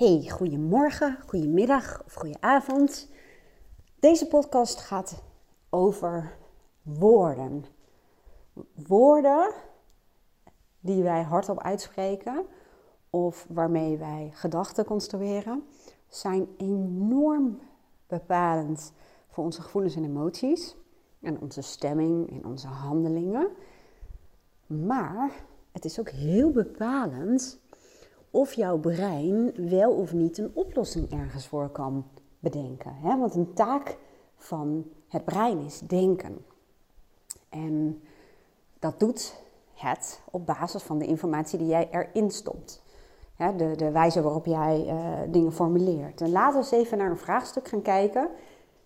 Hey, goedemorgen, goedemiddag of goedenavond. Deze podcast gaat over woorden. Woorden die wij hardop uitspreken of waarmee wij gedachten construeren, zijn enorm bepalend voor onze gevoelens en emoties en onze stemming en onze handelingen. Maar het is ook heel bepalend of jouw brein wel of niet een oplossing ergens voor kan bedenken. Hè? Want een taak van het brein is denken. En dat doet het op basis van de informatie die jij erin stopt. de, de wijze waarop jij uh, dingen formuleert. En laten we eens even naar een vraagstuk gaan kijken.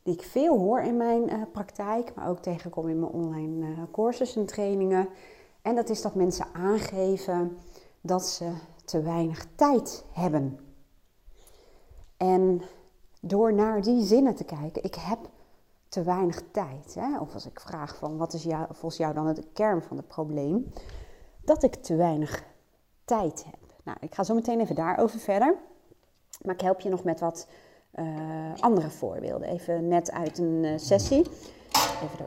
Die ik veel hoor in mijn uh, praktijk, maar ook tegenkom in mijn online uh, courses en trainingen. En dat is dat mensen aangeven dat ze te weinig tijd hebben. En door naar die zinnen te kijken, ik heb te weinig tijd. Hè? Of als ik vraag van wat is jou, volgens jou dan het kern van het probleem, dat ik te weinig tijd heb. Nou, ik ga zo meteen even daarover verder. Maar ik help je nog met wat uh, andere voorbeelden. Even net uit een uh, sessie. Even de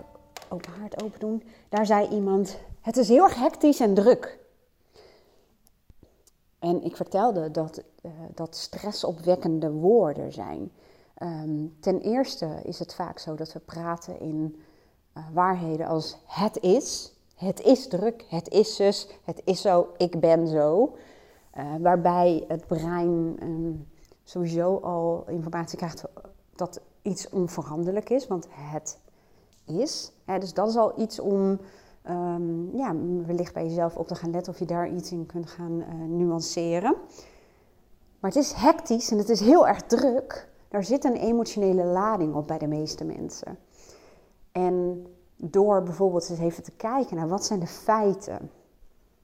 open haard open doen. Daar zei iemand: Het is heel erg hectisch en druk. En ik vertelde dat uh, dat stressopwekkende woorden zijn. Um, ten eerste is het vaak zo dat we praten in uh, waarheden als het is. Het is druk, het is zus, het is zo, ik ben zo. Uh, waarbij het brein um, sowieso al informatie krijgt dat iets onveranderlijk is, want het is. Hè, dus dat is al iets om um, ja, wellicht bij jezelf op te gaan letten of je daar iets in kunt gaan uh, nuanceren. Maar het is hectisch en het is heel erg druk. Daar zit een emotionele lading op bij de meeste mensen. En door bijvoorbeeld eens even te kijken naar wat zijn de feiten.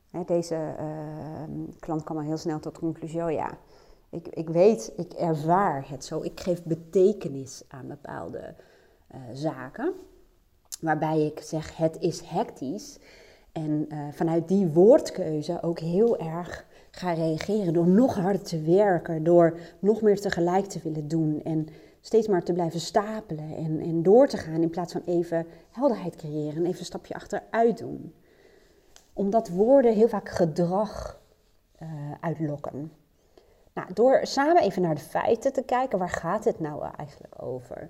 Hè, deze uh, klant kwam al heel snel tot de conclusie, oh ja, ik, ik weet, ik ervaar het zo. Ik geef betekenis aan bepaalde uh, zaken waarbij ik zeg het is hectisch. En uh, vanuit die woordkeuze ook heel erg ga reageren door nog harder te werken, door nog meer tegelijk te willen doen en steeds maar te blijven stapelen en, en door te gaan in plaats van even helderheid creëren en even een stapje achteruit doen. Omdat woorden heel vaak gedrag uh, uitlokken. Nou, door samen even naar de feiten te kijken, waar gaat het nou eigenlijk over?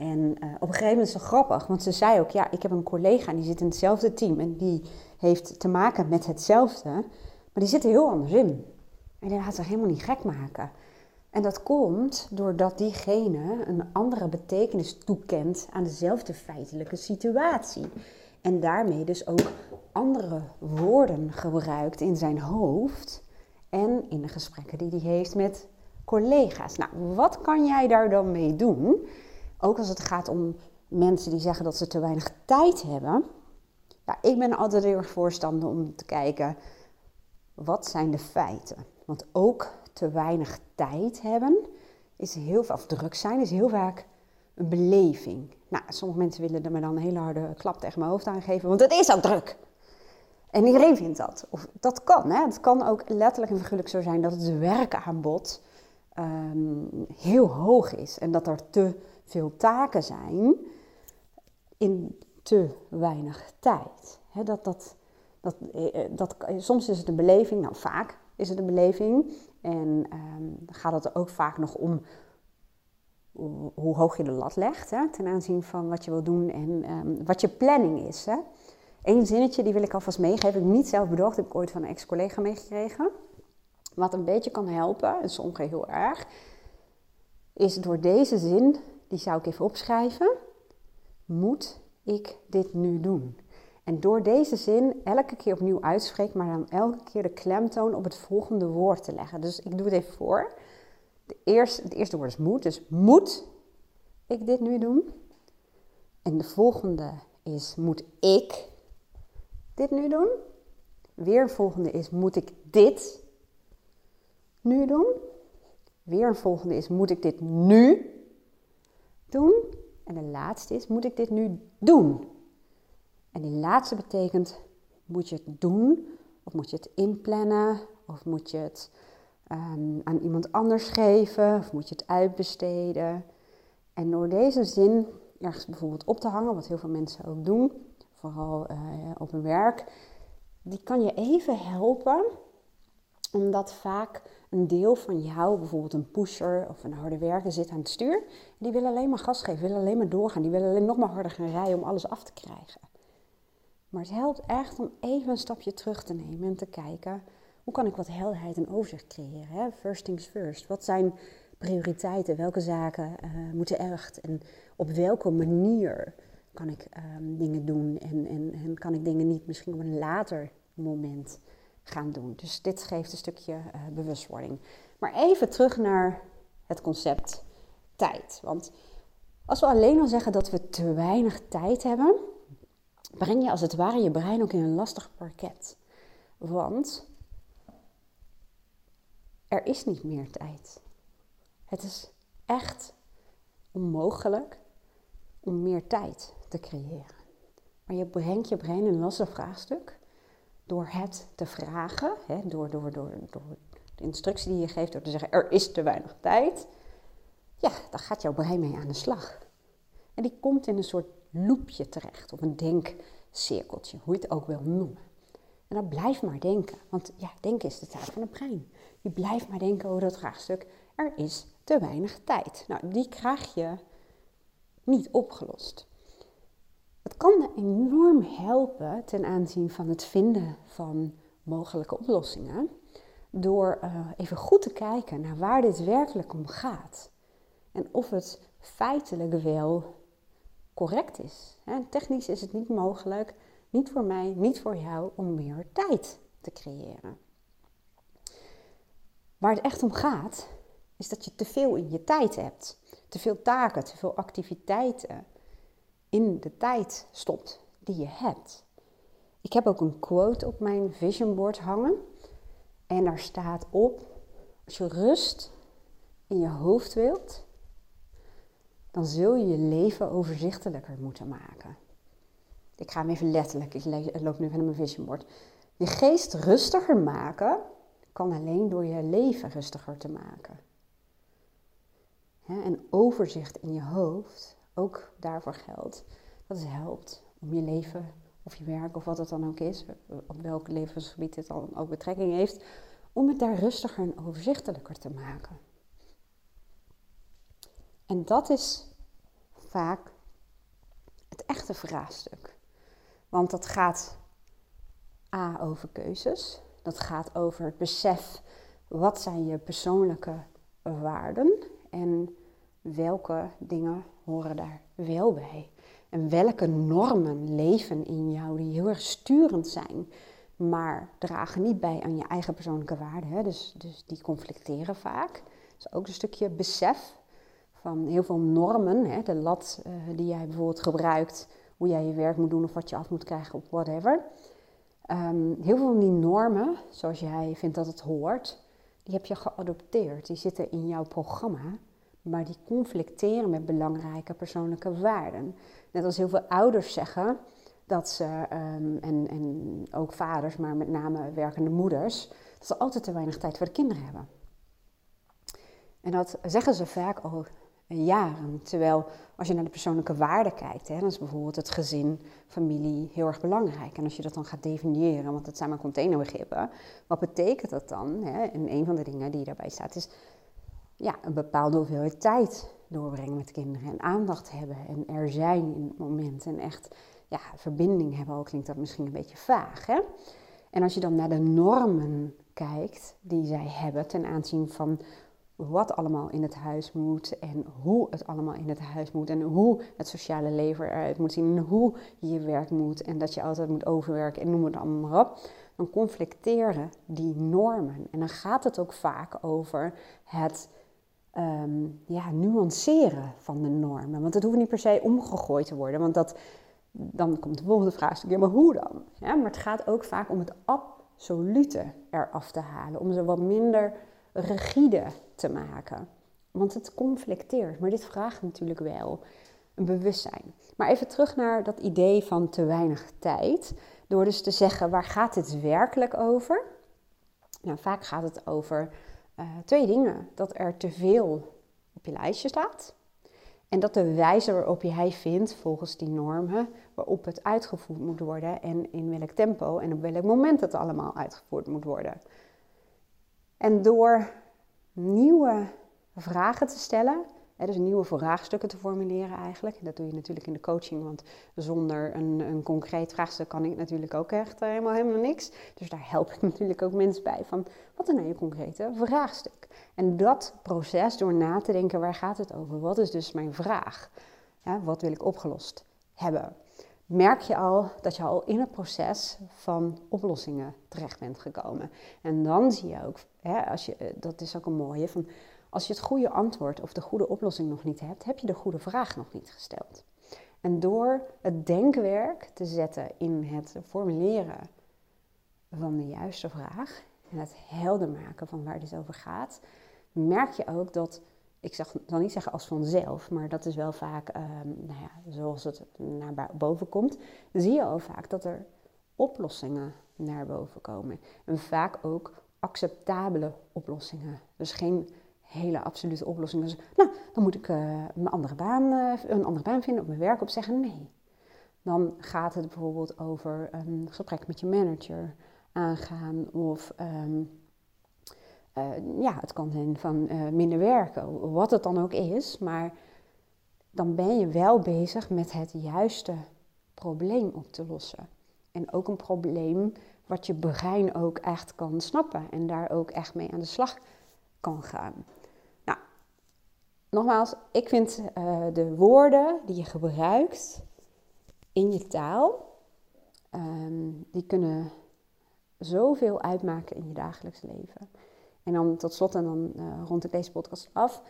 En uh, op een gegeven moment is het grappig, want ze zei ook, ja, ik heb een collega die zit in hetzelfde team en die heeft te maken met hetzelfde, maar die zit er heel anders in. En die laat zich helemaal niet gek maken. En dat komt doordat diegene een andere betekenis toekent aan dezelfde feitelijke situatie. En daarmee dus ook andere woorden gebruikt in zijn hoofd en in de gesprekken die hij heeft met collega's. Nou, wat kan jij daar dan mee doen? Ook als het gaat om mensen die zeggen dat ze te weinig tijd hebben. Ja, ik ben altijd heel erg voorstander om te kijken, wat zijn de feiten? Want ook te weinig tijd hebben is heel vaak, of druk zijn, is heel vaak een beleving. Nou, sommige mensen willen er me dan een hele harde klap tegen mijn hoofd aangeven, want het is ook druk. En iedereen vindt dat. Of dat kan. Hè? Het kan ook letterlijk en figuurlijk zo zijn dat het werkaanbod um, heel hoog is en dat er te veel taken zijn in te weinig tijd. dat, dat, dat, eh, dat, soms is het een beleving, nou vaak is het een beleving. En um, gaat het ook vaak nog om hoe hoog je de lat legt hè, ten aanzien van wat je wil doen en um, wat je planning is. Hè. Eén zinnetje, die wil ik alvast meegeven. Heb ik niet zelf bedacht, heb ik ooit van een ex-collega meegekregen. Wat een beetje kan helpen, en soms heel erg, is door deze zin die zou ik even opschrijven. Moet ik dit nu doen? En door deze zin elke keer opnieuw uitspreken, maar dan elke keer de klemtoon op het volgende woord te leggen. Dus ik doe het even voor. De het eerste woord is moet, dus moet ik dit nu doen? En de volgende is moet ik dit nu doen? Weer een volgende is moet ik dit nu doen? Weer een volgende is moet ik dit nu doen. En de laatste is, moet ik dit nu doen? En die laatste betekent, moet je het doen? Of moet je het inplannen? Of moet je het ehm, aan iemand anders geven of moet je het uitbesteden? En door deze zin ergens bijvoorbeeld op te hangen, wat heel veel mensen ook doen, vooral uh, op hun werk, die kan je even helpen, omdat vaak een deel van jou, bijvoorbeeld een pusher of een harde werker, zit aan het stuur. Die willen alleen maar gas geven, willen alleen maar doorgaan, die willen alleen nog maar harder gaan rijden om alles af te krijgen. Maar het helpt echt om even een stapje terug te nemen en te kijken, hoe kan ik wat helderheid en overzicht creëren? Hè? First things first. Wat zijn prioriteiten? Welke zaken uh, moeten echt? En op welke manier kan ik um, dingen doen? En, en, en, kan ik dingen niet misschien op een later moment gaan doen? Dus dit geeft een stukje uh, bewustwording. Maar even terug naar het concept tijd. Want als we alleen al zeggen dat we te weinig tijd hebben, breng je als het ware je brein ook in een lastig parket. Want er is niet meer tijd. Het is echt onmogelijk om meer tijd te creëren. Maar je brengt je brein in een lastig vraagstuk door het te vragen, hè, door, door, door, door de instructie die je geeft, door te zeggen er is te weinig tijd. Ja, dan gaat jouw brein mee aan de slag. En die komt in een soort loopje terecht, of een denkcirkeltje, hoe je het ook wil noemen. En dan blijf maar denken, want ja, denken is de taak van het brein. Je blijft maar denken over dat vraagstuk, er is te weinig tijd. Nou, die krijg je niet opgelost. Het kan enorm helpen ten aanzien van het vinden van mogelijke oplossingen, door uh, even goed te kijken naar waar dit werkelijk om gaat. En of het feitelijk wel correct is. technisch is het niet mogelijk, niet voor mij, niet voor jou, om meer tijd te creëren. Waar het echt om gaat, is dat je te veel in je tijd hebt. Te veel taken, te veel activiteiten in de tijd stopt die je hebt. Ik heb ook een quote op mijn vision board hangen. En daar staat op: Als je rust in je hoofd wilt, dan zul je je leven overzichtelijker moeten maken. Ik ga hem even letterlijk, ik loop nu naar mijn vision board. Je geest rustiger maken kan alleen door je leven rustiger te maken. en overzicht in je hoofd, ook daarvoor geldt, dat het helpt om je leven of je werk of wat het dan ook is, op welk levensgebied het dan ook betrekking heeft, om het daar rustiger en overzichtelijker te maken. En dat is vaak het echte vraagstuk. Want dat gaat A over keuzes. Dat gaat over het besef wat zijn je persoonlijke waarden en welke dingen horen daar wel bij. En welke normen leven in jou die heel erg sturend zijn, maar dragen niet bij aan je eigen persoonlijke waarden. Hè? Dus, dus die conflicteren vaak. Dus ook een stukje besef van heel veel normen, hè? de lat uh, die jij bijvoorbeeld gebruikt, hoe jij je werk moet doen of wat je af moet krijgen op whatever. Um, heel veel van die normen, zoals jij vindt dat het hoort, die heb je geadopteerd. Die zitten in jouw programma, maar die conflicteren met belangrijke persoonlijke waarden. Net als heel veel ouders zeggen dat ze, um, en, en ook vaders, maar met name werkende moeders, dat ze altijd te weinig tijd voor de kinderen hebben. En dat zeggen ze vaak al jaren. Terwijl als je naar de persoonlijke waarden kijkt, hè, dan is bijvoorbeeld het gezin, familie heel erg belangrijk. En als je dat dan gaat definiëren, want dat zijn maar containerbegrippen, wat betekent dat dan? Hè? En een van de dingen die daarbij staat is ja, een bepaalde hoeveelheid tijd doorbrengen met kinderen en aandacht hebben en er zijn in het moment en echt ja, verbinding hebben, ook klinkt dat misschien een beetje vaag. Hè? En als je dan naar de normen kijkt die zij hebben ten aanzien van wat allemaal in het huis moet en hoe het allemaal in het huis moet en hoe het sociale leven eruit moet zien en hoe je je werk moet en dat je altijd moet overwerken en noem het allemaal maar op, dan conflicteren die normen. En dan gaat het ook vaak over het um, ja, nuanceren van de normen. Want het hoeft niet per se omgegooid te worden, want dat, dan komt de volgende vraagstuk, maar hoe dan? Ja, maar het gaat ook vaak om het absolute eraf te halen, om ze wat minder rigide te maken. Want het conflicteert, maar dit vraagt natuurlijk wel een bewustzijn. Maar even terug naar dat idee van te weinig tijd. Door dus te zeggen, waar gaat het werkelijk over? Nou, vaak gaat het over twee dingen. Dat er te veel op je lijstje staat. En dat de wijze waarop jij vindt, volgens die normen, waarop het uitgevoerd moet worden en in welk tempo en op welk moment het allemaal uitgevoerd moet worden. En door nieuwe vragen te stellen, dus nieuwe vraagstukken te formuleren eigenlijk. Dat doe je natuurlijk in de coaching, want zonder een, een concreet vraagstuk kan ik natuurlijk ook echt helemaal, helemaal niks. Dus daar help ik natuurlijk ook mensen bij van, wat is nou je concrete vraagstuk? En dat proces, door na te denken, waar gaat het over? Wat is dus mijn vraag? Wat wil ik opgelost hebben? merk je al dat je al in het proces van oplossingen terecht bent gekomen. En dan zie je ook, hè, als je, eh, dat is ook een mooie, van als je het goede antwoord of de goede oplossing nog niet hebt, heb je de goede vraag nog niet gesteld. En door het denkwerk te zetten in het formuleren van de juiste vraag en het helder maken van waar dit over gaat, merk je ook dat ik zal niet zeggen als vanzelf, maar dat is wel vaak, ehm, nou ja, zoals het naar boven komt, zie je al vaak dat er oplossingen naar boven komen. En vaak ook acceptabele oplossingen. Dus geen hele absolute oplossingen. Dus, nou, dan moet ik uh, een, andere baan, uh, een andere baan vinden, op mijn werk opzeggen. Nee. Dan gaat het bijvoorbeeld over een gesprek met je manager aangaan of... Ehm, uh, ja, het kan zijn van minder werken, wat het dan ook is, maar dan ben je wel bezig met het juiste probleem op te lossen. En ook een probleem wat je brein ook echt kan snappen en daar ook echt mee aan de slag kan gaan. Nogmaals, ik vind uh, de woorden die je gebruikt in je taal, um, die kunnen zoveel uitmaken in je dagelijks leven. En dan tot slot, en dan uh, rond ik deze podcast af,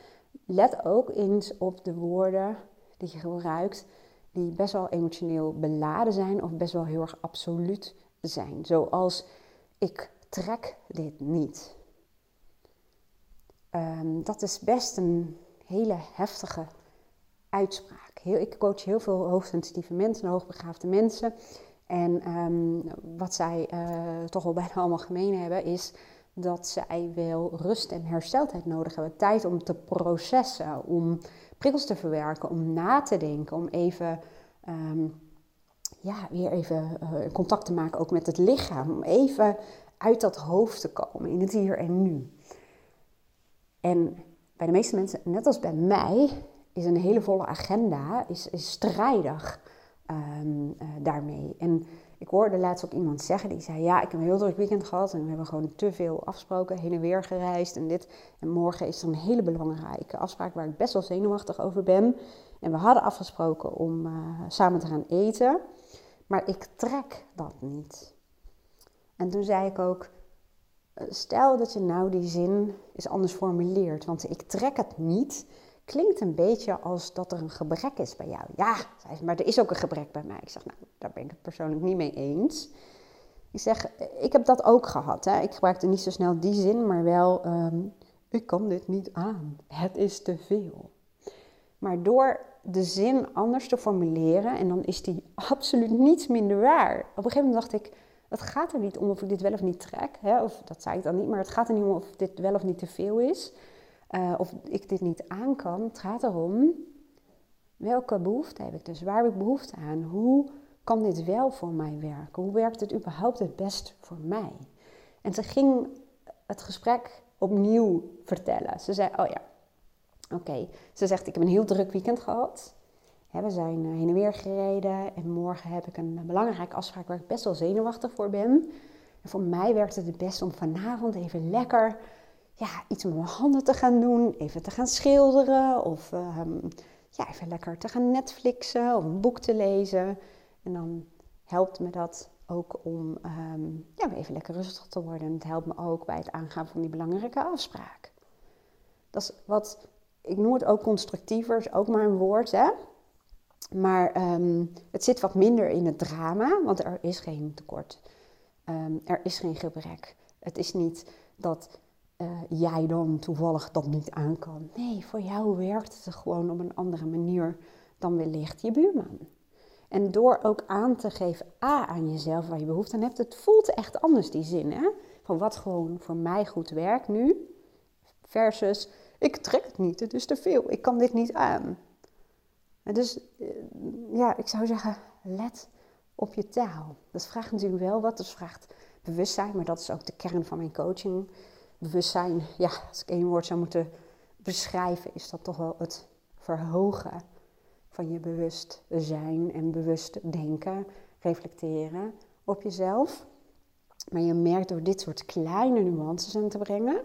let ook eens op de woorden die je gebruikt, die best wel emotioneel beladen zijn of best wel heel erg absoluut zijn. Zoals ik trek dit niet. Um, dat is best een hele heftige uitspraak. Heel, ik coach heel veel hoogsensitieve mensen, hoogbegaafde mensen. En um, wat zij uh, toch wel bijna allemaal gemeen hebben, is dat zij wel rust en hersteltijd nodig hebben. Tijd om te processen, om prikkels te verwerken, om na te denken, om even, ehm, ja, weer even uh, contact te maken ook met het lichaam. Om even uit dat hoofd te komen, in het hier en nu. En bij de meeste mensen, net als bij mij, is een hele volle agenda is, is strijdig um, uh, daarmee. En ik hoorde laatst ook iemand zeggen die zei: Ja, ik heb een heel druk weekend gehad en we hebben gewoon te veel afgesproken, heen en weer gereisd en dit. En morgen is er een hele belangrijke afspraak waar ik best wel zenuwachtig over ben. En we hadden afgesproken om uh, samen te gaan eten, maar ik trek dat niet. En toen zei ik ook: eh, Stel dat je nou die zin eens anders formuleert, want ik trek het niet klinkt een beetje als dat er een gebrek is bij jou. Ja, maar er is ook een gebrek bij mij. Ik zeg, nou, daar ben ik het persoonlijk niet mee eens. Ik zeg, ik heb dat ook gehad. Hè. Ik gebruikte niet zo snel die zin, maar wel, um, ik kan dit niet aan. Het is te veel. Maar door de zin anders te formuleren, en dan is die absoluut niets minder waar. Op een gegeven moment dacht ik, het gaat er niet om of ik dit wel of niet trek. Hè? Of dat zei ik dan niet, maar het gaat er niet om of dit wel of niet te veel is. Uh, of ik dit niet aan kan. Het gaat erom welke behoefte heb ik dus? Waar heb ik behoefte aan? Hoe kan dit wel voor mij werken? Hoe werkt het überhaupt het best voor mij? En ze ging het gesprek opnieuw vertellen. Ze zei: Oh ja, oké. Ze zegt: Ik heb een heel druk weekend gehad. We zijn eh, heen en weer gereden en morgen heb ik een belangrijke afspraak waar ik best wel zenuwachtig voor ben. En voor mij werkt het het best om vanavond even lekker ja, iets met mijn handen te gaan doen, even te gaan schilderen of ehm, ja, even lekker te gaan Netflixen of een boek te lezen. En dan helpt me dat ook om um, ja, even lekker rustig te worden. Het helpt me ook bij het aangaan van die belangrijke afspraak. Dat is wat, ik noem het ook constructiever, is ook maar een woord, hè. Maar ehm, het zit wat minder in het drama, want er is geen tekort. er is geen gebrek. Het is niet dat uh, jij dan toevallig dat niet aan kan. Nee, voor jou werkt het gewoon op een andere manier dan wellicht je buurman. En door ook aan te geven A aan jezelf waar je behoefte aan hebt, het voelt echt anders die zin. Hè? Van wat gewoon voor mij goed werkt nu, Versus, ik trek het niet, het is te veel, ik kan dit niet aan. Dus eh, ja, ik zou zeggen, let op je taal. Dat vraagt natuurlijk wel wat, dat vraagt bewustzijn, maar dat is ook de kern van mijn coaching. Bewustzijn, ja, als ik één woord zou moeten beschrijven, is dat toch wel het verhogen van je bewustzijn en bewust denken, reflecteren op jezelf. Maar je merkt door dit soort kleine nuances aan te brengen,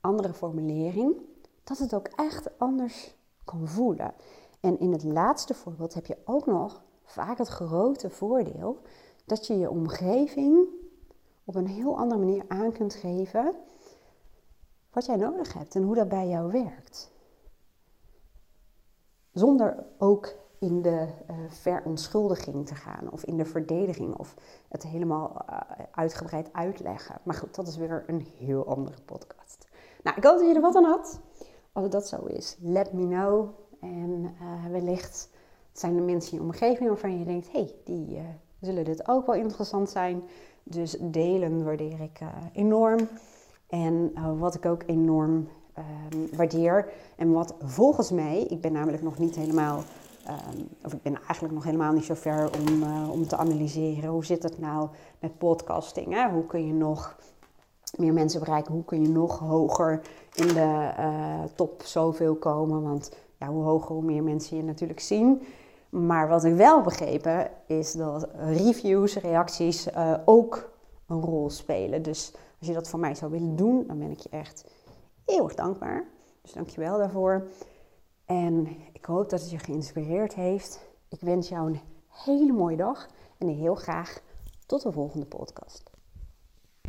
andere formulering, dat het ook echt anders kan voelen. En in het laatste voorbeeld heb je ook nog vaak het grote voordeel dat je je omgeving op een heel andere manier aan kunt geven wat jij nodig hebt en hoe dat bij jou werkt. Zonder ook in de uh, verontschuldiging te gaan of in de verdediging of het helemaal uh, uitgebreid uitleggen. Maar goed, dat is weer een heel andere podcast. Nou, ik hoop dat je er wat aan had. Als dat zo is, let me know. En uh, wellicht zijn er mensen in je omgeving waarvan je denkt, hey, die zullen dit ook wel interessant zijn. Dus delen waardeer ik enorm. En wat ik ook enorm um, waardeer. En wat volgens mij, ik ben namelijk nog niet helemaal, um, of ik ben eigenlijk nog helemaal niet zo ver om, om te analyseren. Hoe zit het nou met podcasting? Hè? Hoe kun je nog meer mensen bereiken? Hoe kun je nog hoger in de top zoveel komen? Want hoe hoger, hoe meer mensen je natuurlijk zien. Maar wat ik wel begrepen is dat reviews, reacties uh, ook een rol spelen. Dus als je dat voor mij zou willen doen, dan ben ik je echt eeuwig dankbaar. Dus dankjewel daarvoor. En ik hoop dat het je geïnspireerd heeft. Ik wens jou een hele mooie dag en heel graag tot de volgende podcast.